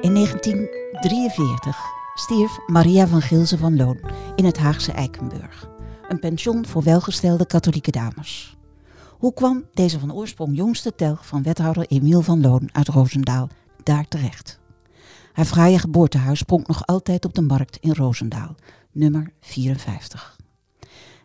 In 1943 stierf Maria van Gilze van Loon in het Haagse Eikenburg, een pension voor welgestelde katholieke dames. Hoe kwam deze van oorsprong jongste telg van wethouder Emiel van Loon uit Roosendaal daar terecht? Haar fraaie geboortehuis pronkt nog altijd op de markt in Roosendaal, nummer 54.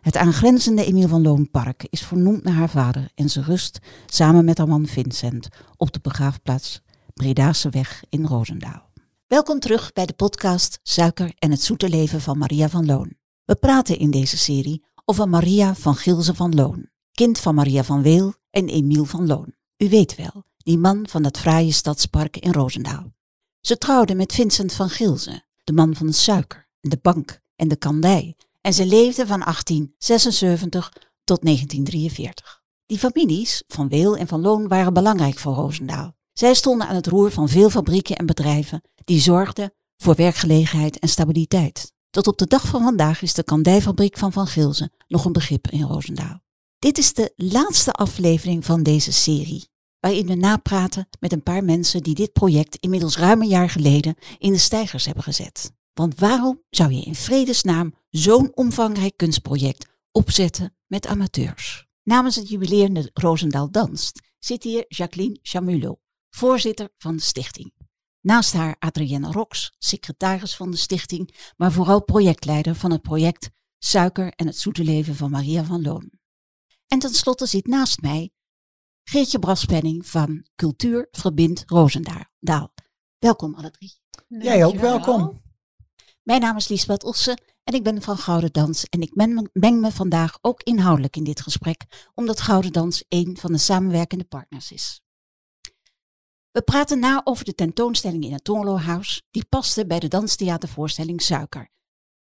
Het aangrenzende Emiel van Loon Park is vernoemd naar haar vader en ze rust samen met haar man Vincent op de begraafplaats Bredase Weg in Roosendaal. Welkom terug bij de podcast Suiker en het zoete leven van Maria van Loon. We praten in deze serie over Maria van Gilze van Loon, kind van Maria van Weel en Emiel van Loon. U weet wel, die man van dat fraaie stadspark in Roosendaal. Ze trouwde met Vincent van Gilze, de man van de suiker, de bank en de kandij, en ze leefde van 1876 tot 1943. Die families van Weel en van Loon waren belangrijk voor Roosendaal. Zij stonden aan het roer van veel fabrieken en bedrijven die zorgden voor werkgelegenheid en stabiliteit. Tot op de dag van vandaag is de kandijfabriek van Van Gilze nog een begrip in Roosendaal. Dit is de laatste aflevering van deze serie, waarin we napraten met een paar mensen die dit project inmiddels ruim een jaar geleden in de stijgers hebben gezet. Want waarom zou je in vredesnaam zo'n omvangrijk kunstproject opzetten met amateurs? Namens het jubileerde Roosendaal Danst zit hier Jacqueline Chamulot, voorzitter van de stichting. Naast haar Adrienne Rox, secretaris van de stichting, maar vooral projectleider van het project Suiker en het zoete leven van Maria van Loon. En tenslotte zit naast mij Geertje Braspenning van Cultuur Verbind Roosendaal. Welkom alle drie. Jij ook welkom. Mijn naam is Liesbeth Ossen en ik ben van Gouden Dans en ik meng me vandaag ook inhoudelijk in dit gesprek, omdat Gouden Dans een van de samenwerkende partners is. We praten na over de tentoonstelling in het Tonlo House, die paste bij de danstheatervoorstelling Suiker.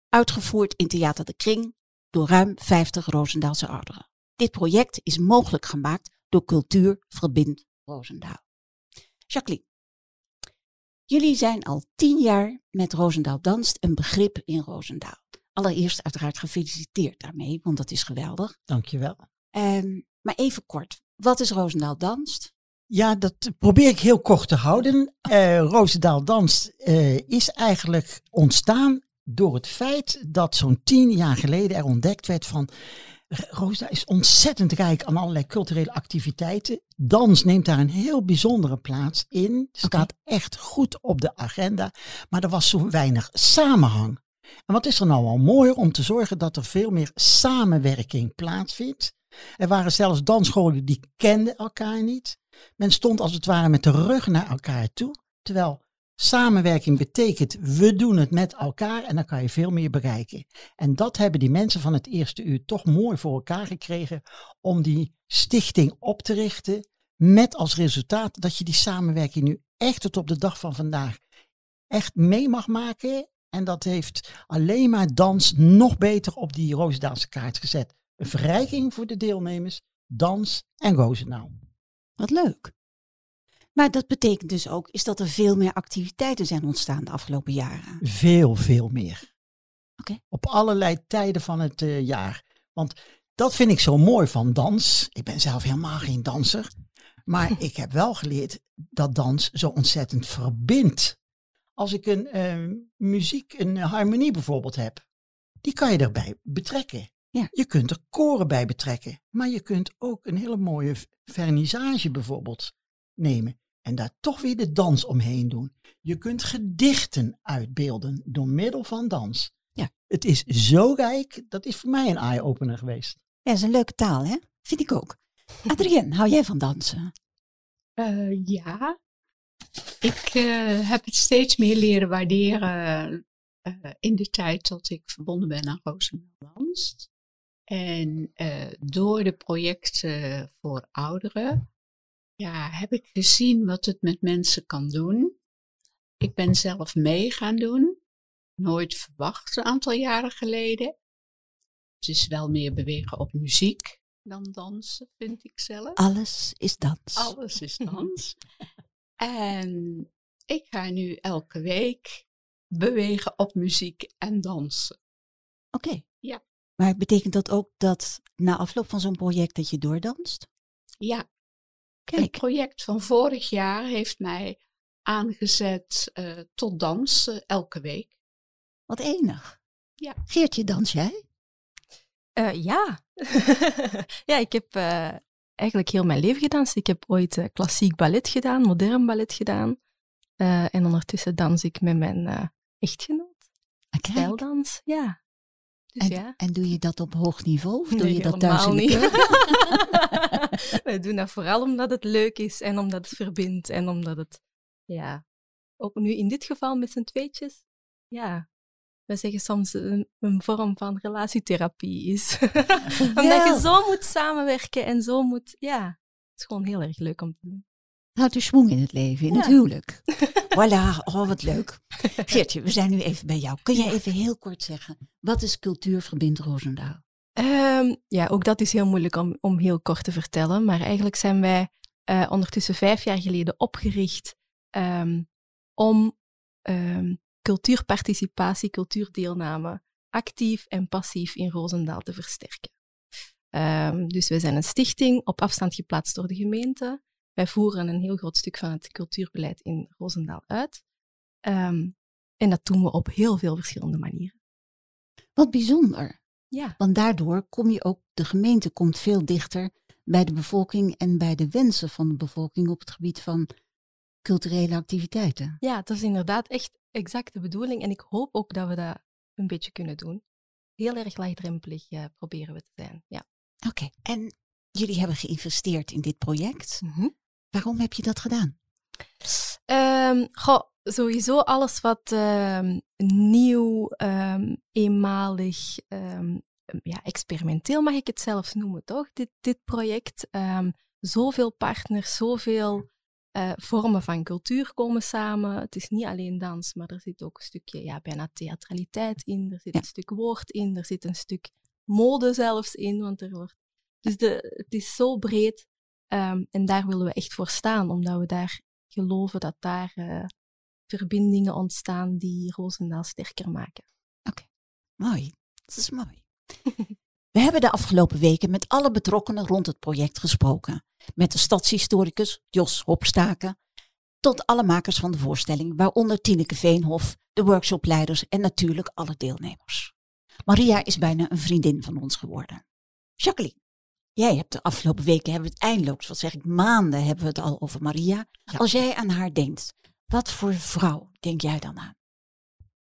Uitgevoerd in Theater de Kring door ruim 50 Roosendaalse ouderen. Dit project is mogelijk gemaakt door Cultuur Verbind Roosendaal. Jacqueline, jullie zijn al tien jaar met Roosendaal Danst een begrip in Roosendaal. Allereerst uiteraard gefeliciteerd daarmee, want dat is geweldig. Dankjewel. Um, maar even kort, wat is Roosendaal Danst? Ja, dat probeer ik heel kort te houden. Uh, Roosendaal Danst uh, is eigenlijk ontstaan door het feit dat zo'n tien jaar geleden er ontdekt werd van Roosendaal is ontzettend rijk aan allerlei culturele activiteiten. Dans neemt daar een heel bijzondere plaats in. Staat echt goed op de agenda. Maar er was zo weinig samenhang. En wat is er nou al mooier om te zorgen dat er veel meer samenwerking plaatsvindt? Er waren zelfs dansscholen die kenden elkaar niet. Men stond als het ware met de rug naar elkaar toe. Terwijl samenwerking betekent we doen het met elkaar en dan kan je veel meer bereiken. En dat hebben die mensen van het eerste uur toch mooi voor elkaar gekregen om die stichting op te richten. Met als resultaat dat je die samenwerking nu echt tot op de dag van vandaag echt mee mag maken. En dat heeft alleen maar dans nog beter op die Roosendaalse kaart gezet. Een verrijking voor de deelnemers, dans en Roosendaal. Wat leuk. Maar dat betekent dus ook is dat er veel meer activiteiten zijn ontstaan de afgelopen jaren. Veel, veel meer. Oké. Op allerlei tijden van het uh, jaar. Want dat vind ik zo mooi van dans. Ik ben zelf helemaal geen danser. Maar ik heb wel geleerd dat dans zo ontzettend verbindt. Als ik een uh, muziek, een harmonie bijvoorbeeld heb, die kan je erbij betrekken. Ja. Je kunt er koren bij betrekken, maar je kunt ook een hele mooie vernissage bijvoorbeeld nemen en daar toch weer de dans omheen doen. Je kunt gedichten uitbeelden door middel van dans. Ja. Het is zo rijk, dat is voor mij een eye-opener geweest. Ja, dat is een leuke taal, hè? Vind ik ook. Adrien, hou jij van dansen? Uh, ja. Ik uh, heb het steeds meer leren waarderen uh, in de tijd dat ik verbonden ben aan Roosendaal Danst. En uh, door de projecten voor ouderen ja, heb ik gezien wat het met mensen kan doen. Ik ben zelf mee gaan doen. Nooit verwacht een aantal jaren geleden. Het is wel meer bewegen op muziek dan dansen, vind ik zelf. Alles is dans. Alles is dans. en ik ga nu elke week bewegen op muziek en dansen. Oké. Okay. Maar betekent dat ook dat na afloop van zo'n project dat je doordanst? Ja. Kijk. Het project van vorig jaar heeft mij aangezet uh, tot dans elke week. Wat enig. Ja. Geertje, dans jij? Uh, ja. ja, ik heb uh, eigenlijk heel mijn leven gedanst. Ik heb ooit uh, klassiek ballet gedaan, modern ballet gedaan. en ondertussen dans ik met mijn echtgenoot. Stijldans, ja. Dus en, ja. en doe je dat op hoog niveau? Of doe nee, je dat thuis in niet. Wij doen dat vooral omdat het leuk is en omdat het verbindt en omdat het, ja, ook nu in dit geval met z'n tweetjes, ja, we zeggen soms een, een, vorm van relatietherapie is. Omdat je zo moet samenwerken en zo moet, ja, het is gewoon heel erg leuk om te doen. Houdt de schwung in het leven, in Ja. het huwelijk. voilà, oh wat leuk. Geertje, we zijn nu even bij jou. Kun jij even heel kort zeggen, wat is cultuur verbindt Roosendaal? Ehm, ja, ook dat is heel moeilijk om, om heel kort te vertellen. Maar eigenlijk zijn wij eh, ondertussen vijf jaar geleden opgericht ehm, om ehm, cultuurparticipatie, cultuurdeelname actief en passief in Roosendaal te versterken. Dus wij zijn een stichting op afstand geplaatst door de gemeente. Wij voeren een heel groot stuk van het cultuurbeleid in Roosendaal uit. Ehm, en dat doen we op heel veel verschillende manieren. Wat bijzonder. Ja. Want daardoor kom je ook, de gemeente komt veel dichter bij de bevolking en bij de wensen van de bevolking op het gebied van culturele activiteiten. Ja, dat is inderdaad echt exact de bedoeling. En ik hoop ook dat we dat een beetje kunnen doen. Heel erg laagdrempelig eh, proberen we te zijn. Ja. Oké, en jullie hebben geïnvesteerd in dit project. Mhm. Waarom heb je dat gedaan? Goh, sowieso alles wat ehm, nieuw, ehm, eenmalig, ja, experimenteel mag ik het zelfs noemen, toch? Dit, dit project. zoveel partners, zoveel eh, vormen van cultuur komen samen. Het is niet alleen dans, maar er zit ook een stukje ja, bijna theatraliteit in. Er zit Ja. een stuk woord in. Er zit een stuk mode zelfs in. Want er wordt... Dus de, het is zo breed. Ehm, en daar willen we echt voor staan, omdat we daar geloven dat daar eh, verbindingen ontstaan die Roosendaal sterker maken. Mooi, dat is mooi. We hebben de afgelopen weken met alle betrokkenen rond het project gesproken. Met de stadshistoricus Jos Hopstaken, tot alle makers van de voorstelling, waaronder Tineke Veenhof, de workshopleiders en natuurlijk alle deelnemers. Maria is bijna een vriendin van ons geworden. Jacqueline, jij hebt de afgelopen weken, hebben we het eindeloos, wat zeg ik, maanden hebben we het al over Maria. Ja. Als jij aan haar denkt, wat voor vrouw denk jij dan aan?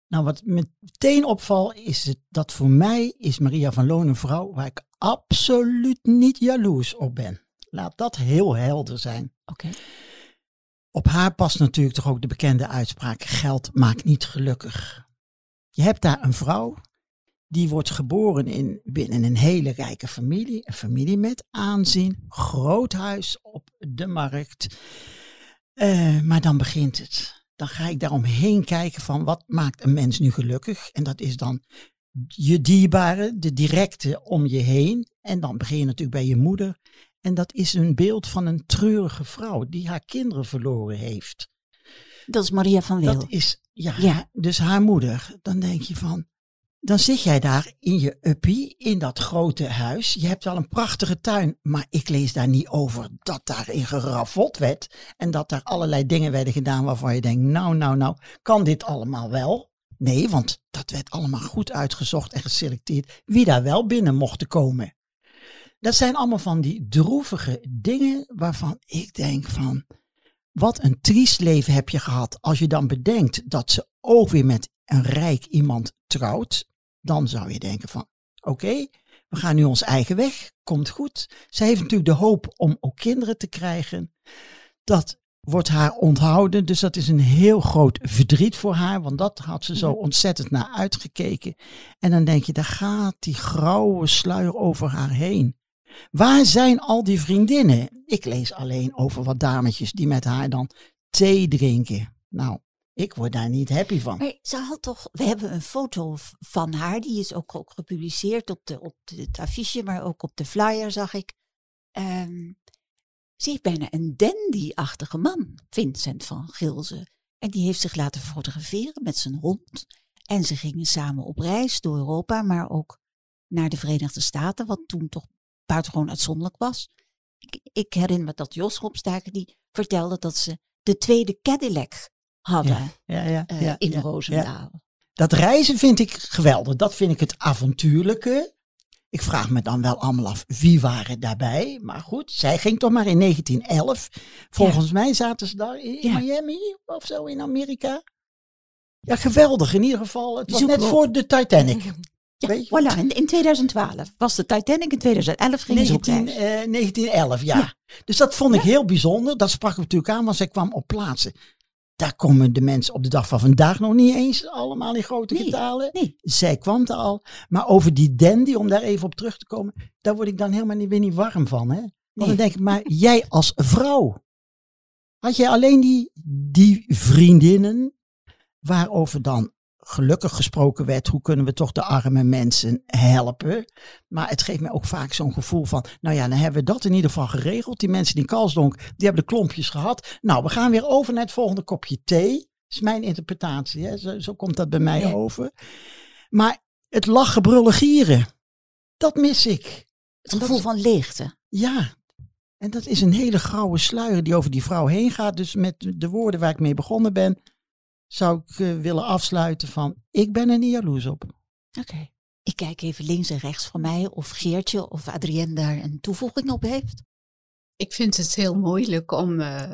Nou, wat meteen opvalt is het, dat voor mij is Maria van Loon een vrouw waar ik absoluut niet jaloers op ben. Laat dat heel helder zijn. Oké. Op haar past natuurlijk toch ook de bekende uitspraak: geld maakt niet gelukkig. Je hebt daar een vrouw die wordt geboren in, binnen een hele rijke familie, een familie met aanzien, groot huis op de markt. Eh, maar dan begint het. Dan ga ik daaromheen kijken van wat maakt een mens nu gelukkig. En dat is dan je dierbare, de directe om je heen. En dan begin je natuurlijk bij je moeder. En dat is een beeld van een treurige vrouw die haar kinderen verloren heeft. Dat is Maria van Wil. Dat is, ja, Ja. dus haar moeder. Dan denk je van, dan zit jij daar in je uppie, in dat grote huis. Je hebt wel een prachtige tuin, maar ik lees daar niet over dat daarin geraffeld werd. En dat daar allerlei dingen werden gedaan waarvan je denkt, nou, nou, nou, kan dit allemaal wel? Nee, want dat werd allemaal goed uitgezocht en geselecteerd wie daar wel binnen mochten komen. Dat zijn allemaal van die droevige dingen waarvan ik denk van, wat een triest leven heb je gehad. Als je dan bedenkt dat ze ook weer met een rijk iemand trouwt, dan zou je denken van, oké, we gaan nu ons eigen weg, komt goed. Ze heeft natuurlijk de hoop om ook kinderen te krijgen. Dat wordt haar onthouden, dus dat is een heel groot verdriet voor haar, want dat had ze zo ontzettend naar uitgekeken. En dan denk je, daar gaat die grauwe sluier over haar heen. Waar zijn al die vriendinnen? Ik lees alleen over wat dametjes die met haar dan thee drinken. Nou, ik word daar niet happy van. Ze had toch, we hebben een foto van haar, die is ook, gepubliceerd op, de, op het affiche, maar ook op de flyer zag ik. Ehm, ze heeft bijna een dandy-achtige man, Vincent van Gilze. En die heeft zich laten fotograferen met zijn hond. En ze gingen samen op reis door Europa, maar ook naar de Verenigde Staten, wat toen toch buitengewoon uitzonderlijk was. Ik, ik herinner me dat Jos Hopstaken die vertelde dat ze de tweede Cadillac hadden Ja, ja, eh, ja, in ja, ja. Roosendaal. Dat reizen vind ik geweldig. Dat vind ik het avontuurlijke. Ik vraag me dan wel allemaal af wie waren daarbij. Maar goed, zij ging toch maar in 1911. Volgens mij zaten ze daar in. Miami of zo in Amerika. Ja, geweldig in ieder geval. Het was net voor de Titanic. Ja, Weet je? voilà. In, in 2012 was de Titanic, in 2011 ging ze op 19, reis. eh, 1911, ja. Ja. Dus dat vond ik heel bijzonder. Dat sprak ik natuurlijk aan, want zij kwam op plaatsen. Daar komen de mensen op de dag van vandaag nog niet eens allemaal in grote Nee, getalen. nee. Zij kwam er al. Maar over die dandy, om daar even op terug te komen, daar word ik dan helemaal niet, weer niet warm van. Hè? Want Nee. dan denk ik, maar jij als vrouw, had jij alleen die, die vriendinnen waarover dan gelukkig gesproken werd, hoe kunnen we toch de arme mensen helpen? Maar het geeft mij ook vaak zo'n gevoel van, nou ja, dan hebben we dat in ieder geval geregeld. Die mensen die in Kalsdonk, die hebben de klompjes gehad. Nou, we gaan weer over naar het volgende kopje thee. Dat is mijn interpretatie, hè? Zo, zo komt dat bij mij Ja. over. Maar het lachen, brullen, gieren, dat mis ik. Het gevoel van leegte. Ja, en dat is een hele grauwe sluier die over die vrouw heen gaat. Dus met de woorden waar ik mee begonnen ben, zou ik eh, willen afsluiten van, ik ben er niet jaloers op. Oké. Ik kijk even links en rechts van mij of Geertje of Adrienne daar een toevoeging op heeft. Ik vind het heel moeilijk om eh,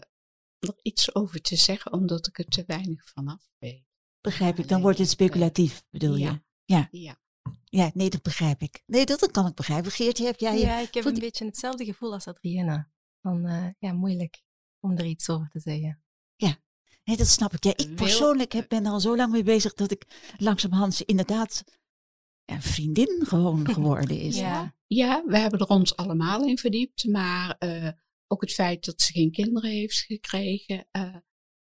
er iets over te zeggen, omdat ik er te weinig vanaf weet. Begrijp ik. Dan wordt het speculatief, bedoel Ja. je? Ja. Ja. Ja, nee, dat begrijp ik. Nee, dat, dat kan ik begrijpen. Geertje, heb jij... Ja, ik heb een die- beetje hetzelfde gevoel als Adriana. Van, eh, ja, moeilijk om er iets over te zeggen. Nee, dat snap ik. Ja, ik persoonlijk heb, ben er al zo lang mee bezig dat ik langzamerhand inderdaad een vriendin gewoon geworden is. Ja. Ja, we hebben er ons allemaal in verdiept, maar eh, ook het feit dat ze geen kinderen heeft gekregen, eh,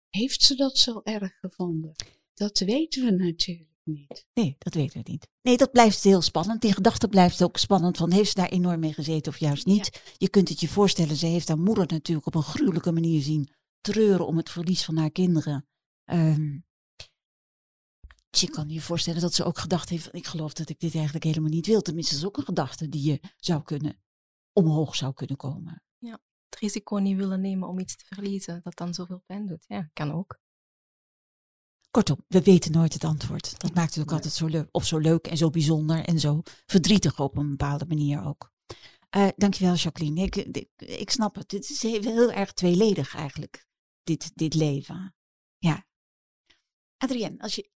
heeft ze dat zo erg gevonden? Dat weten we natuurlijk niet. Nee, dat weten we niet. Nee, dat blijft heel spannend. Die gedachte blijft ook spannend van heeft ze daar enorm mee gezeten of juist niet. Je kunt het je voorstellen, ze heeft haar moeder natuurlijk op een gruwelijke manier zien treuren om het verlies van haar kinderen. Ehm, dus je kan je voorstellen dat ze ook gedacht heeft, ik geloof dat ik dit eigenlijk helemaal niet wil. Tenminste, dat is ook een gedachte die je zou kunnen, omhoog zou kunnen komen. Het risico niet willen nemen om iets te verliezen dat dan zoveel pijn doet. Ja, kan ook. Kortom, we weten nooit het antwoord. Dat maakt het ook altijd zo leuk, of zo leuk en zo bijzonder en zo verdrietig op een bepaalde manier ook. Eh dankjewel, Jacqueline. Ik, ik, ik snap het. Het is heel, heel erg tweeledig eigenlijk, dit, dit leven. Ja. Adrienne, als je,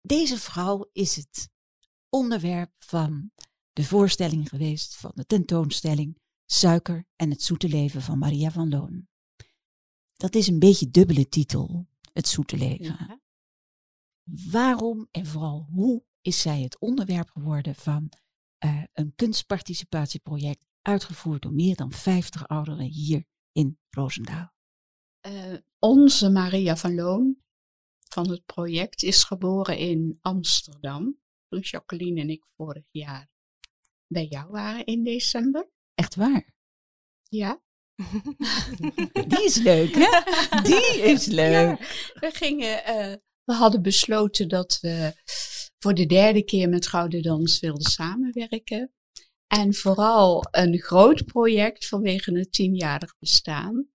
deze vrouw is het onderwerp van de voorstelling geweest, van de tentoonstelling Suiker en het zoete leven van Maria van Loon. Dat is een beetje dubbele titel, het zoete leven. Ja. Waarom en vooral hoe is zij het onderwerp geworden van eh, een kunstparticipatieproject uitgevoerd door meer dan 50 ouderen hier in Roosendaal? Eh, onze Maria van Loon van het project is geboren in Amsterdam. Toen Jacqueline en ik vorig jaar bij jou waren in december. Echt waar? Ja. Die is leuk, hè? Die is leuk. We gingen, eh, we hadden besloten dat we voor de derde keer met Gouden Dans wilden samenwerken. En vooral een groot project vanwege het tienjarig bestaan.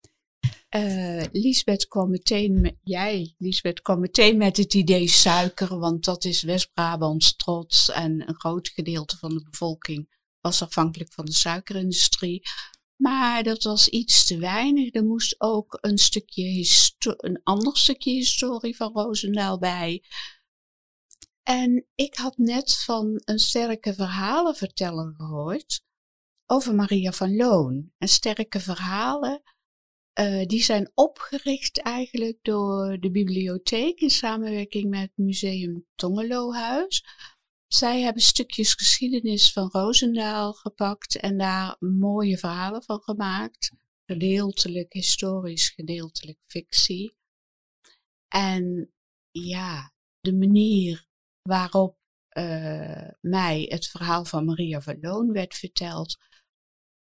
Eh Liesbeth kwam meteen met, jij, Liesbeth, kwam meteen met het idee suiker, want dat is West-Brabants trots en een groot gedeelte van de bevolking was afhankelijk van de suikerindustrie. Maar dat was iets te weinig. Er moest ook een stukje een ander stukje historie van Roosendaal bij. En ik had net van een sterke verhalenverteller gehoord over Maria van Loon. En sterke verhalen, eh, die zijn opgericht eigenlijk door de bibliotheek in samenwerking met Museum Tongelohuis. Zij hebben stukjes geschiedenis van Roosendaal gepakt en daar mooie verhalen van gemaakt. Gedeeltelijk historisch, gedeeltelijk fictie. En ja, de manier waarop eh, mij het verhaal van Maria van Loon werd verteld,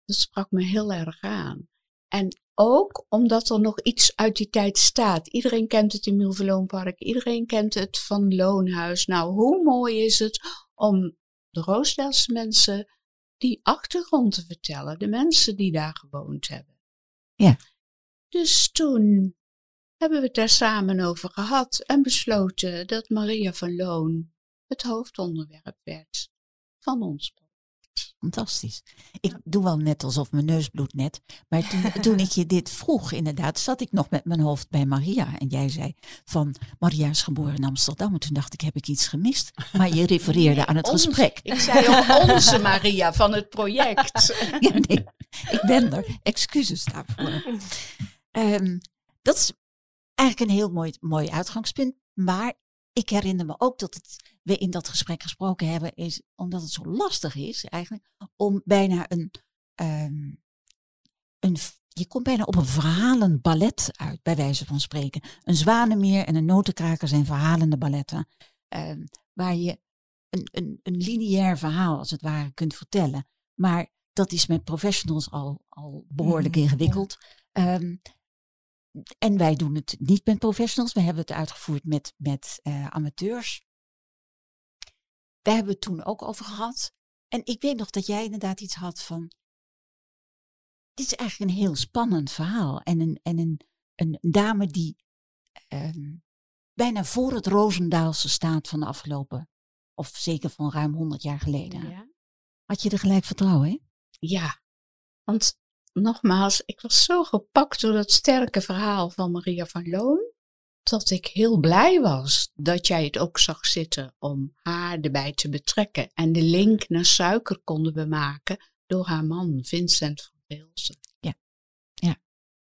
dat sprak me heel erg aan. En ook omdat er nog iets uit die tijd staat. Iedereen kent het in Milverloonpark, iedereen kent het van Loonhuis. Nou, hoe mooi is het om de Roosdaelse mensen die achtergrond te vertellen, de mensen die daar gewoond hebben. Ja. Dus toen hebben we het daar samen over gehad en besloten dat Maria van Loon het hoofdonderwerp werd van ons. Fantastisch. Ik doe wel net alsof mijn neus bloedt net. Maar toen, toen ik je dit vroeg, inderdaad, zat ik nog met mijn hoofd bij Maria. En jij zei van, Maria is geboren in Amsterdam. En toen dacht ik, heb ik iets gemist? Maar je refereerde aan het Ons- gesprek. Ik zei ook onze Maria van het project. Ja, nee, ik ben er. Excuses daarvoor. Ehm, dat is eigenlijk een heel mooi, mooi uitgangspunt. Maar ik herinner me ook dat het, we in dat gesprek gesproken hebben, is omdat het zo lastig is eigenlijk om bijna een. ehm, een je komt bijna op een verhalend ballet uit, bij wijze van spreken. Een zwanenmeer en een notenkraker zijn verhalende balletten. ehm, waar je een, een, een lineair verhaal, als het ware, kunt vertellen. Maar dat is met professionals al, al behoorlijk Mhm, ja. ingewikkeld. Ehm, en wij doen het niet met professionals. We hebben het uitgevoerd met, met eh, amateurs. Daar hebben we het toen ook over gehad. En ik weet nog dat jij inderdaad iets had van. Dit is eigenlijk een heel spannend verhaal. En een, en een, een dame die ehm, bijna voor het Roosendaalse staat van de afgelopen, of zeker van ruim 100 jaar geleden. Ja. Had je er gelijk vertrouwen in? Ja, want nogmaals, ik was zo gepakt door dat sterke verhaal van Maria van Loon, dat ik heel blij was dat jij het ook zag zitten om haar erbij te betrekken. En de link naar suiker konden we maken door haar man Vincent van Geelsen.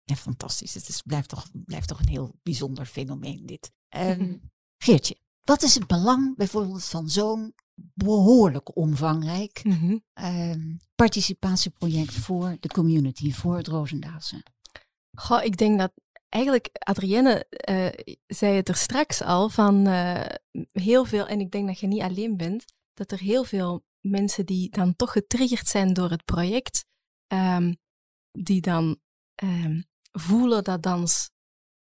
Ja, fantastisch. Het is, blijft, toch, blijft toch een heel bijzonder fenomeen dit. Ehm, Geertje, wat is het belang bijvoorbeeld van zo'n behoorlijk omvangrijk Mhm. ehm, participatieproject voor de community, voor het Roosendaalse? Goh, ik denk dat eigenlijk Adrienne eh, zei het er straks al van eh, heel veel, en ik denk dat je niet alleen bent, dat er heel veel mensen die dan toch getriggerd zijn door het project, ehm, die dan ehm, voelen dat dans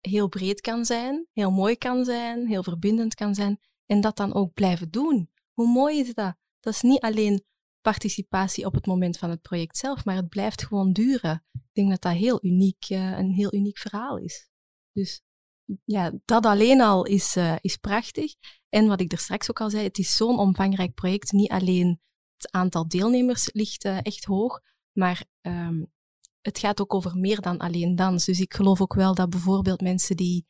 heel breed kan zijn, heel mooi kan zijn, heel verbindend kan zijn, en dat dan ook blijven doen. Hoe mooi is dat? Dat is niet alleen participatie op het moment van het project zelf, maar het blijft gewoon duren. Ik denk dat dat heel uniek, eh, een heel uniek verhaal is. Dus ja, dat alleen al is, eh, is prachtig. En wat ik er straks ook al zei, het is zo'n omvangrijk project. Niet alleen het aantal deelnemers ligt eh, echt hoog, maar ehm, het gaat ook over meer dan alleen dans. Dus ik geloof ook wel dat bijvoorbeeld mensen die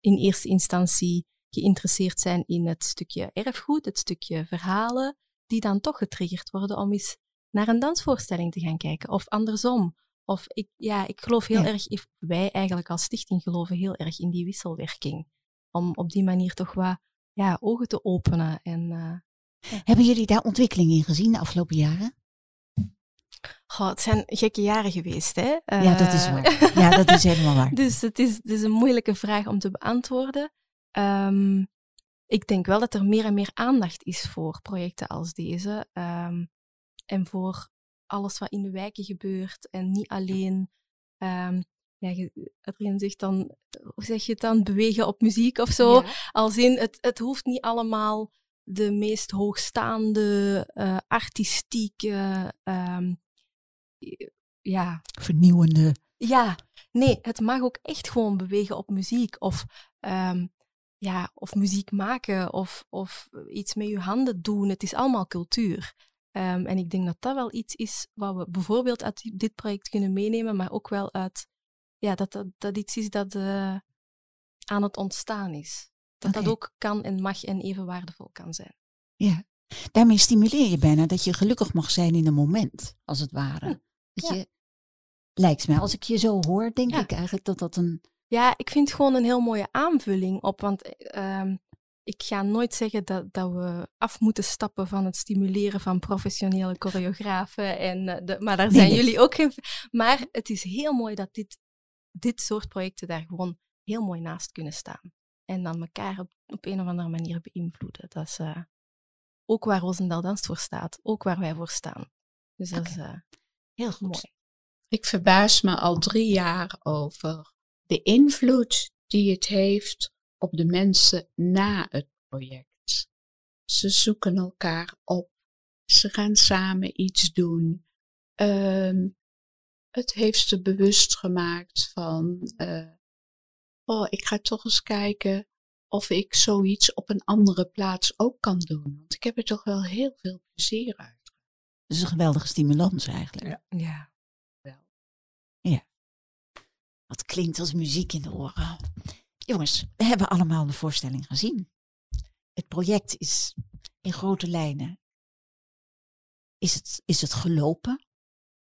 in eerste instantie geïnteresseerd zijn in het stukje erfgoed, het stukje verhalen, die dan toch getriggerd worden om eens naar een dansvoorstelling te gaan kijken. Of andersom. Of ik, ja, ik geloof heel Ja. erg, wij eigenlijk als stichting geloven heel erg in die wisselwerking. Om op die manier toch wat ja, ogen te openen. En eh, Hebben jullie daar ontwikkeling in gezien de afgelopen jaren? goh, het zijn gekke jaren geweest, hè? ja, dat is Eh, waar. Ja, dat is helemaal waar. Dus het is, het is een moeilijke vraag om te beantwoorden. Ehm, ik denk wel dat er meer en meer aandacht is voor projecten als deze. ehm, en voor alles wat in de wijken gebeurt. En niet alleen, ehm ja, Adrien zegt dan, hoe zeg je het dan, bewegen op muziek of zo. Ja. Als in, het, het hoeft niet allemaal de meest hoogstaande, eh, artistieke, ehm, ja, Vernieuwende. ja, nee, het mag ook echt gewoon bewegen op muziek. Of, ja, of muziek maken of, of iets met je handen doen. Het is allemaal cultuur. Ehm, en ik denk dat dat wel iets is wat we bijvoorbeeld uit dit project kunnen meenemen, maar ook wel uit ja, dat, dat, dat iets is dat eh, aan het ontstaan is. Dat dat ook kan en mag en even waardevol kan zijn. Ja. Daarmee stimuleer je bijna dat je gelukkig mag zijn in een moment, als het ware. Hm, Dat ja. je, lijkt me, als ik je zo hoor, denk Ja. ik eigenlijk dat dat een... Ja, ik vind het gewoon een heel mooie aanvulling op. Want ehm, ik ga nooit zeggen dat, dat we af moeten stappen van het stimuleren van professionele choreografen. En, eh, de, maar daar zijn nee. jullie ook geen. Maar het is heel mooi dat dit, dit soort projecten daar gewoon heel mooi naast kunnen staan. En dan elkaar op, op een of andere manier beïnvloeden. Dat is eh, ook waar Roosendaal Danst voor staat. Ook waar wij voor staan. Dus dat is eh, Heel goed. mooi. Ik verbaas me al drie jaar over de invloed die het heeft op de mensen na het project. Ze zoeken elkaar op, ze gaan samen iets doen. Ehm, het heeft ze bewust gemaakt van eh, oh, ik ga toch eens kijken of ik zoiets op een andere plaats ook kan doen. Want ik heb er toch wel heel veel plezier uit. Dat is een geweldige stimulans eigenlijk. Ja. Ja. Wat klinkt als muziek in de oren. Jongens, we hebben allemaal de voorstelling gezien. Het project is in grote lijnen. Is het, is het gelopen?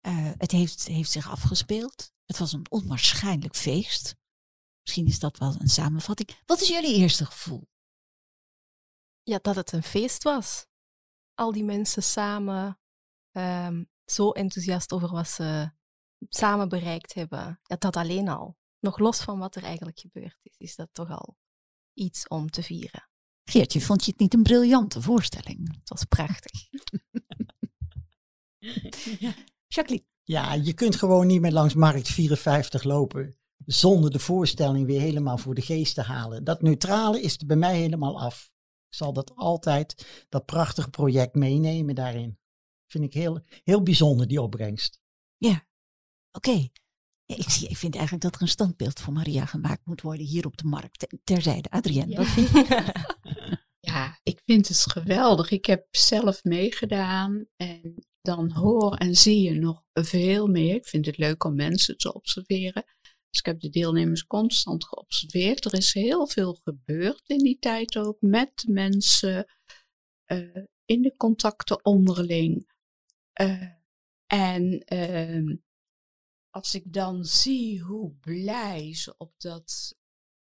Eh, het heeft, heeft zich afgespeeld. Het was een onwaarschijnlijk feest. Misschien is dat wel een samenvatting. Wat is jullie eerste gevoel? ja, dat het een feest was. Al die mensen samen ehm, zo enthousiast over ze samen bereikt hebben. Ja, dat alleen al. Nog los van wat er eigenlijk gebeurd is, is dat toch al iets om te vieren. Geertje, vond je het niet een briljante voorstelling? Het was prachtig. Jacqueline. Ja, je kunt gewoon niet meer langs Markt 54 lopen zonder de voorstelling weer helemaal voor de geest te halen. Dat neutrale is er bij mij helemaal af. Ik zal dat altijd, dat prachtige project meenemen daarin. Vind ik heel, heel bijzonder, die opbrengst. Ja, oké. Ik, zie, ik vind eigenlijk dat er een standbeeld voor Maria gemaakt moet worden hier op de markt. Ter- Terzijde, Adrienne, Ja. wat vind je? Ja, ik vind het geweldig. Ik heb zelf meegedaan en dan hoor en zie je nog veel meer. Ik vind het leuk om mensen te observeren. Dus ik heb de deelnemers constant geobserveerd. Er is heel veel gebeurd in die tijd ook met mensen, eh, in de contacten onderling. Eh, en ehm, als ik dan zie hoe blij ze op dat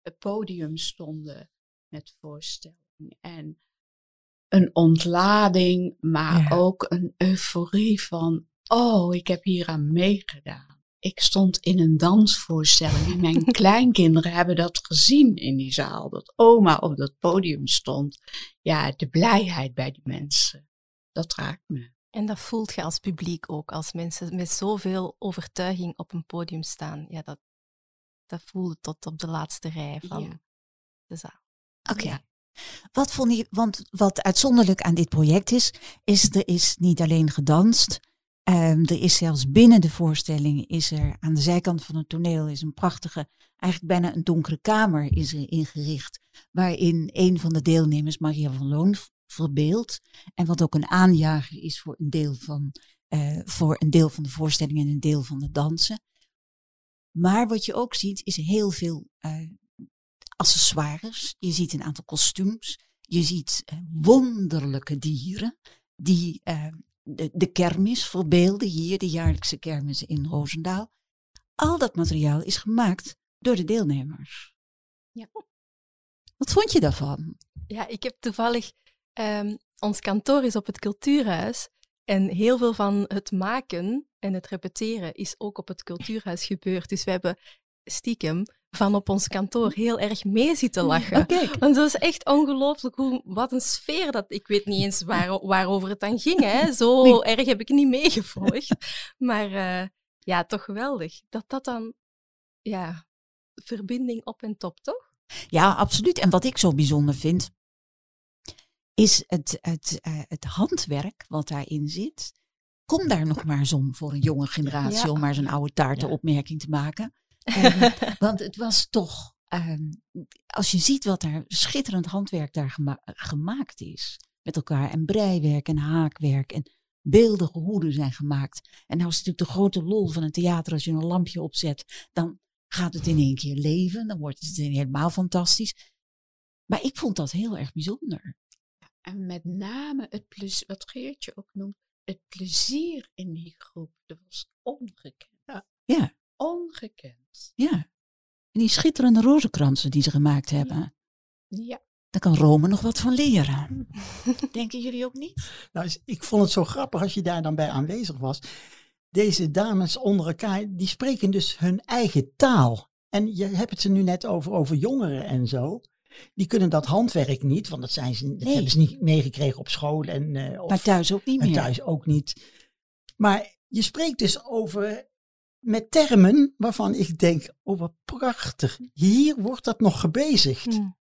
eh, podium stonden met voorstelling en een ontlading, maar Ja. ook een euforie van, oh, ik heb hier aan meegedaan. Ik stond in een dansvoorstelling en mijn kleinkinderen hebben dat gezien in die zaal, dat oma op dat podium stond. Ja, de blijheid bij die mensen, dat raakt me. En dat voelt je als publiek ook, als mensen met zoveel overtuiging op een podium staan. Ja, dat, dat voelde tot op de laatste rij van Ja. de zaal. Oké. Ja. Wat vond je, want wat uitzonderlijk aan dit project is, is er is niet alleen gedanst. ehm, er is zelfs binnen de voorstelling, is er aan de zijkant van het toneel is een prachtige, eigenlijk bijna een donkere kamer is er ingericht. Waarin een van de deelnemers, Maria van Loon, v- verbeeldt. En wat ook een aanjager is voor een deel van, eh, voor een deel van de voorstelling en een deel van de dansen. Maar wat je ook ziet, is heel veel eh, accessoires. Je ziet een aantal kostuums. Je ziet eh, wonderlijke dieren die de, de kermis verbeelden hier, de jaarlijkse kermis in Roosendaal. Al dat materiaal is gemaakt door de deelnemers. Ja. Wat vond je daarvan? Ja, ik heb toevallig... ehm, ons kantoor is op het cultuurhuis. En heel veel van het maken en het repeteren is ook op het cultuurhuis gebeurd. Dus we hebben stiekem van op ons kantoor heel erg mee zitten lachen. kijk. Want het was echt ongelooflijk hoe, wat een sfeer dat. Ik weet niet eens waar, waarover het dan ging. Hè. Zo Nee. erg heb ik niet meegevolgd. Maar eh, ja, toch geweldig. Dat dat dan, ja, verbinding op en top, toch? Ja, absoluut. En wat ik zo bijzonder vind, is het, het, eh, het handwerk wat daarin zit. Kom daar nog maar eens om voor een jonge generatie, Ja. om maar zo'n oude taartenopmerking te maken. Eh, want het was toch, ehm, als je ziet wat er schitterend handwerk daar gema- gemaakt is, met elkaar, en breiwerk en haakwerk en beeldige hoeden zijn gemaakt. En nou is het natuurlijk de grote lol van een theater, als je een lampje opzet, dan gaat het in één keer leven, dan wordt het helemaal fantastisch. Maar ik vond dat heel erg bijzonder. En met name het plezier, wat Geertje ook noemt, het plezier in die groep, dat was ongekend. Ja. Ongekend. Ja. En die schitterende rozenkransen die ze gemaakt hebben, Ja. daar kan Rome nog wat van leren. Denken jullie ook niet? Nou, ik vond het zo grappig als je daar dan bij aanwezig was. Deze dames onder elkaar, die spreken dus hun eigen taal. En je hebt het er nu net over, over jongeren en zo. Die kunnen dat handwerk niet, want dat, zijn ze, dat Nee. hebben ze niet meegekregen op school en, eh, of Maar thuis ook niet en meer. thuis ook niet. Maar je spreekt dus over met termen waarvan ik denk, oh wat prachtig. Hier wordt dat nog gebezigd. Hmm.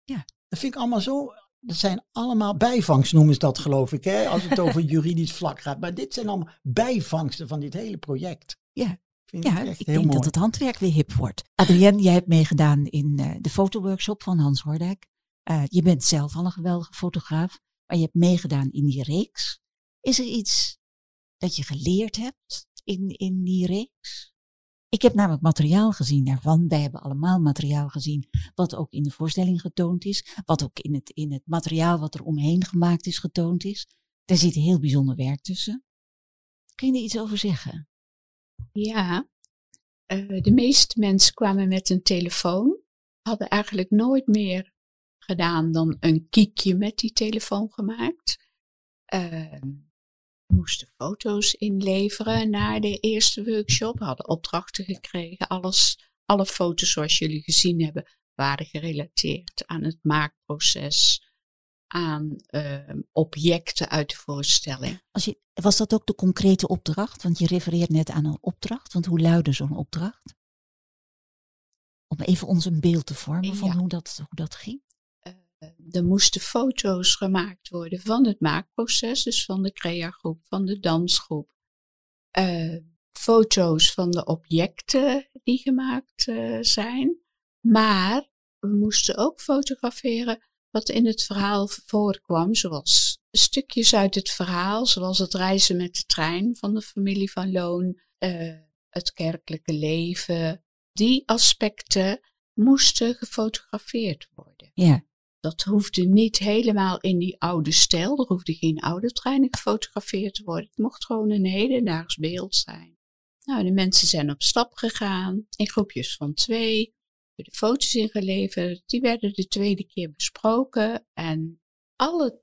Dat vind ik allemaal zo. Dat zijn allemaal bijvangst, noemen ze dat, geloof ik, hè? als het over juridisch vlak gaat. Maar dit zijn allemaal bijvangsten van dit hele project. Ja, ik echt ik denk mooi. dat het handwerk weer hip wordt. Adrienne, jij hebt meegedaan in eh, de fotoworkshop van Hans Hordijk. Eh, je bent zelf al een geweldige fotograaf, maar je hebt meegedaan in die reeks. Is er iets dat je geleerd hebt in, in die reeks? Ik heb namelijk materiaal gezien daarvan. Wij hebben allemaal materiaal gezien wat ook in de voorstelling getoond is. Wat ook in het, in het materiaal wat er omheen gemaakt is getoond is. Daar zit heel bijzonder werk tussen. Kun je er iets over zeggen? Ja, eh, de meeste mensen kwamen met een telefoon, hadden eigenlijk nooit meer gedaan dan een kiekje met die telefoon gemaakt. Eh, moesten foto's inleveren na de eerste workshop, hadden opdrachten gekregen. Alles, alle foto's zoals jullie gezien hebben, waren gerelateerd aan het maakproces, aan eh, objecten uit de voorstelling. Als je, was dat ook de concrete opdracht? Want je refereert net aan een opdracht. Want hoe luidde zo'n opdracht? Om even ons een beeld te vormen van Ja. hoe, dat, hoe dat ging. Eh, er moesten foto's gemaakt worden van het maakproces, dus van de crea-groep, van de dansgroep. Eh, foto's van de objecten die gemaakt eh, zijn. Maar we moesten ook fotograferen wat in het verhaal voorkwam, zoals stukjes uit het verhaal, zoals het reizen met de trein van de familie van Loon, eh, het kerkelijke leven. Die aspecten moesten gefotografeerd worden. Ja, Dat hoefde niet helemaal in die oude stijl. Er hoefde geen oude treinen gefotografeerd te worden. Het mocht gewoon een hedendaags beeld zijn. Nou, de mensen zijn op stap gegaan in groepjes van twee. De foto's ingeleverd. Die werden de tweede keer besproken. En alle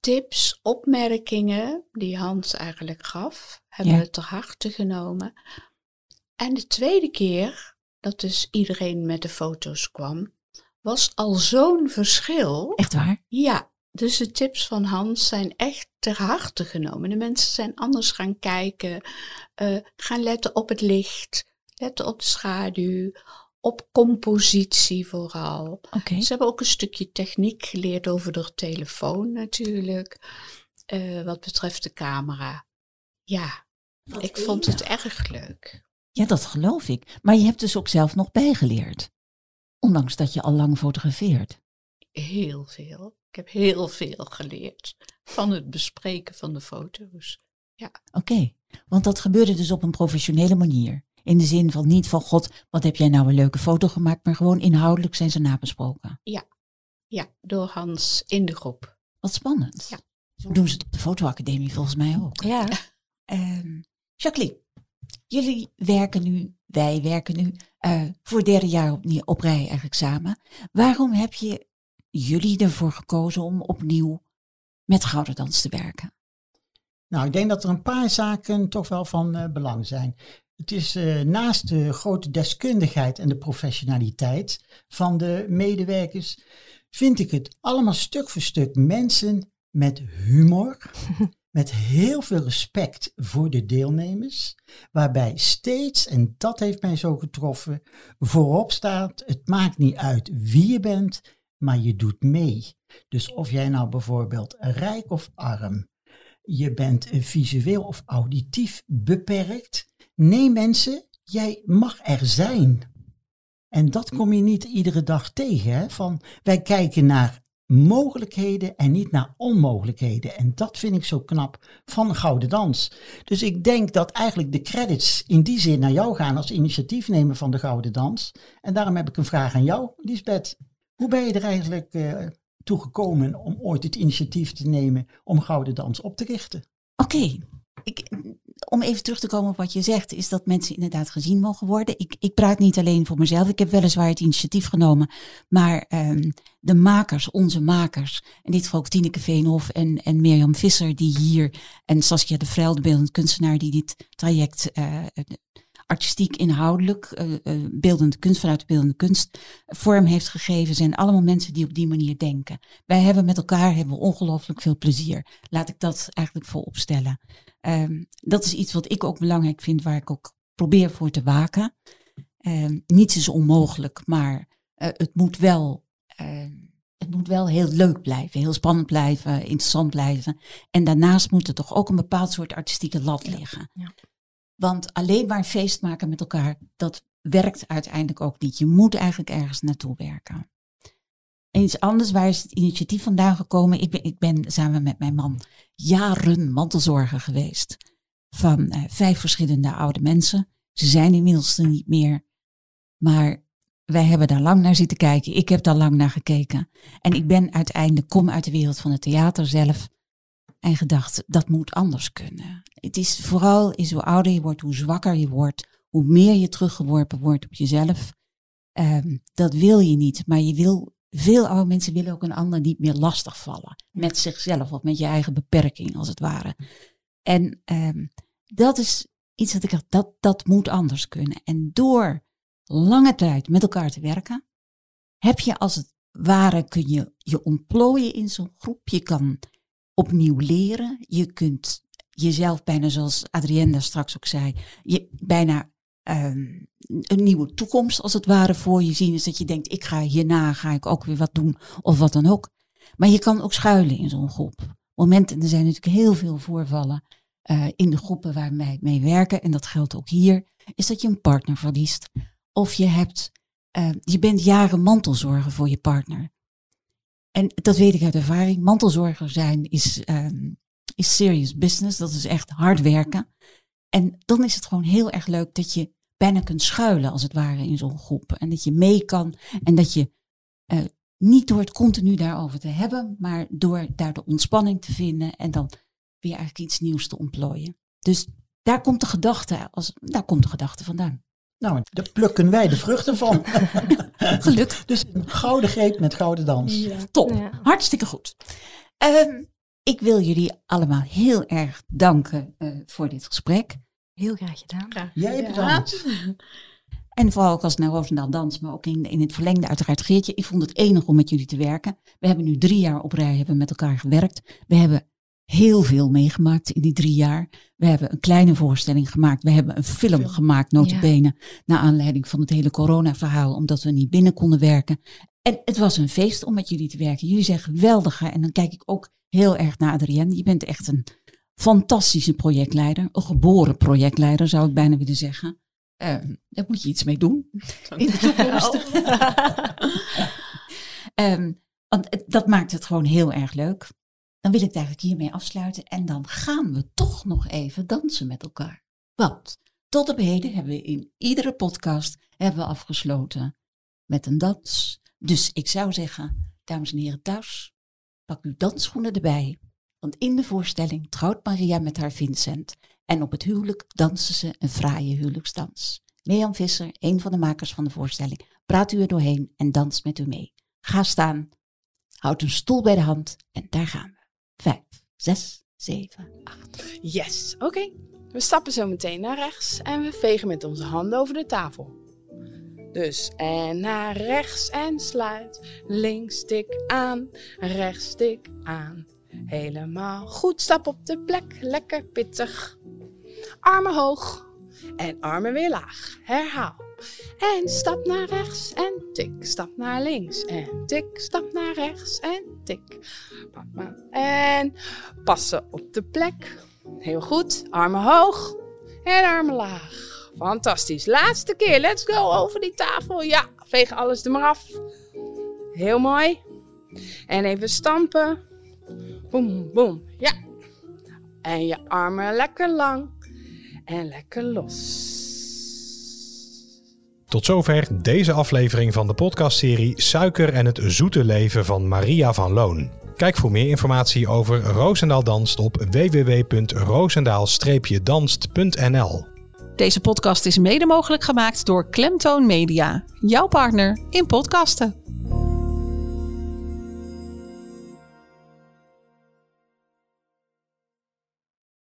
tips, opmerkingen die Hans eigenlijk gaf, hebben Ja. we ter harte genomen. En de tweede keer dat dus iedereen met de foto's kwam, was al zo'n verschil. echt waar? Ja, dus de tips van Hans zijn echt ter harte genomen. De mensen zijn anders gaan kijken, eh, gaan letten op het licht, letten op de schaduw, op compositie vooral. Oké. Ze hebben ook een stukje techniek geleerd over de telefoon natuurlijk, eh, wat betreft de camera. Ja, ik vond het erg leuk. Ja, dat geloof ik. Maar je hebt dus ook zelf nog bijgeleerd. Ondanks dat je al lang fotografeert. Heel veel. Ik heb heel veel geleerd van het bespreken van de foto's. Oké, want dat gebeurde dus op een professionele manier. In de zin van niet van God, wat heb jij nou een leuke foto gemaakt, maar gewoon inhoudelijk zijn ze nabesproken. Ja, door Hans in de groep. Wat spannend. Ja. Zo doen ze het op de fotoacademie volgens mij ook. Ja, Ehm, Jacqueline, jullie werken nu, wij werken nu eh, voor het derde jaar opnieuw, op rij eigenlijk samen. Waarom heb je jullie ervoor gekozen om opnieuw met Gouden Dans te werken? Nou, ik denk dat er een paar zaken toch wel van eh, belang zijn. Het is eh, naast de grote deskundigheid en de professionaliteit van de medewerkers, vind ik het allemaal stuk voor stuk mensen met humor, met heel veel respect voor de deelnemers, waarbij steeds, en dat heeft mij zo getroffen, voorop staat, het maakt niet uit wie je bent, maar je doet mee. Dus of jij nou bijvoorbeeld rijk of arm, je bent visueel of auditief beperkt. Nee mensen, jij mag er zijn. En dat kom je niet iedere dag tegen. Hè? Van, wij kijken naar mogelijkheden en niet naar onmogelijkheden. En dat vind ik zo knap van Gouden Dans. Dus ik denk dat eigenlijk de credits in die zin naar jou gaan als initiatiefnemer van de Gouden Dans. En daarom heb ik een vraag aan jou, Lisbeth. Hoe ben je er eigenlijk eh, toe gekomen om ooit het initiatief te nemen om Gouden Dans op te richten? Oké, ik, om even terug te komen op wat je zegt, is dat mensen inderdaad gezien mogen worden. Ik, ik praat niet alleen voor mezelf, ik heb weliswaar het initiatief genomen, maar ehm, de makers, onze makers, in dit geval ook Tineke Veenhof en, en Mirjam Visser, die hier, en Saskia de Vrel, de beeldend kunstenaar, die dit traject eh, artistiek, inhoudelijk, eh, eh, beeldende kunst, vanuit de beeldende kunst, vorm heeft gegeven, zijn allemaal mensen die op die manier denken. Wij hebben met elkaar hebben ongelooflijk veel plezier. Laat ik dat eigenlijk voorop stellen. Ehm, dat is iets wat ik ook belangrijk vind, waar ik ook probeer voor te waken. Ehm, niets is onmogelijk, maar eh, het moet wel. ehm, het moet wel heel leuk blijven, heel spannend blijven, interessant blijven. En daarnaast moet er toch ook een bepaald soort artistieke lat liggen. ja. Want alleen maar feest maken met elkaar, dat werkt uiteindelijk ook niet. Je moet eigenlijk ergens naartoe werken. En iets anders, waar is het initiatief vandaan gekomen? Ik ben, ik ben samen met mijn man jaren mantelzorger geweest. Van eh, vijf verschillende oude mensen. Ze zijn inmiddels er niet meer. Maar wij hebben daar lang naar zitten kijken. Ik heb daar lang naar gekeken. En ik ben uiteindelijk, kom uit de wereld van het theater zelf. En gedacht, dat moet anders kunnen. Het is vooral, is hoe ouder je wordt, hoe zwakker je wordt, hoe meer je teruggeworpen wordt op jezelf. Ehm, dat wil je niet, maar je wil, veel oude mensen willen ook een ander niet meer lastigvallen. Met zichzelf of met je eigen beperking, als het ware. En ehm, dat is iets dat ik dacht, dat, dat moet anders kunnen. En door lange tijd met elkaar te werken, heb je als het ware, kun je je ontplooien in zo'n groep. Je kan opnieuw leren. Je kunt jezelf bijna, zoals Adrienne straks ook zei, je bijna ehm, een nieuwe toekomst als het ware voor je zien. Is dat je denkt, ik ga hierna, ga ik ook weer wat doen of wat dan ook. Maar je kan ook schuilen in zo'n groep. Momenten, er zijn natuurlijk heel veel voorvallen uh, in de groepen waar wij mee werken. En dat geldt ook hier. Is dat je een partner verliest. Of je hebt, uh, je bent jaren mantelzorger voor je partner. En dat weet ik uit ervaring. Mantelzorger zijn is, um, is serious business. Dat is echt hard werken. En dan is het gewoon heel erg leuk dat je bijna kunt schuilen, als het ware, in zo'n groep. En dat je mee kan. En dat je uh, niet door het continu daarover te hebben, maar door daar de ontspanning te vinden en dan weer eigenlijk iets nieuws te ontplooien. Dus daar komt de gedachte, als, daar komt de gedachte vandaan. Nou, daar plukken wij de vruchten van. Gelukt. Dus een gouden greep met gouden dans. Ja. Top, ja. hartstikke goed. Um, ik wil jullie allemaal heel erg danken uh, voor dit gesprek. Heel graag gedaan. Graag. Jij bedankt. Ja. En vooral ook als naar Roosendaal dans, maar ook in, in het verlengde uiteraard Geertje. Ik vond het enig om met jullie te werken. We hebben nu drie jaar op rij hebben met elkaar gewerkt. We hebben heel veel meegemaakt in die drie jaar. We hebben een kleine voorstelling gemaakt. We hebben een film, film. gemaakt, notabene, ja. naar aanleiding van het hele corona-verhaal, omdat we niet binnen konden werken. En het was een feest om met jullie te werken. Jullie zijn geweldige. En dan kijk ik ook heel erg naar Adrienne. Je bent echt een fantastische projectleider. Een geboren projectleider, zou ik bijna willen zeggen. Uh, daar moet je iets mee doen in de toekomst. um, want dat maakt het gewoon heel erg leuk dan wil ik het eigenlijk hiermee afsluiten. En dan gaan we toch nog even dansen met elkaar. Want tot op heden hebben we in iedere podcast hebben we afgesloten met een dans. Dus ik zou zeggen, dames en heren thuis, pak uw dansschoenen erbij. Want in de voorstelling trouwt Maria met haar Vincent. En op het huwelijk dansen ze een fraaie huwelijksdans. Leon Visser, een van de makers van de voorstelling, praat u er doorheen en danst met u mee. Ga staan, houd een stoel bij de hand en daar gaan we. Vijf, zes, zeven, acht. Yes, oké. We stappen zo meteen naar rechts en we vegen met onze handen over de tafel. Dus en naar rechts en sluit. Links tik aan, rechts tik aan. Helemaal goed, stap op de plek, lekker pittig. Armen hoog en armen weer laag. Herhaal. En stap naar rechts en tik, stap naar links en tik, stap naar rechts en tik. En passen op de plek. Heel goed. Armen hoog en armen laag. Fantastisch. Laatste keer. Let's go over die tafel. Ja, veeg alles er maar af. Heel mooi. En even stampen. Boom, boom. Ja. En je armen lekker lang en lekker los. Tot zover deze aflevering van de podcastserie Suiker en het zoete leven van Maria van Loon. Kijk voor meer informatie over Roosendaal Danst op www.roosendaal-danst.nl. Deze podcast is mede mogelijk gemaakt door Klemtoon Media, jouw partner in podcasten.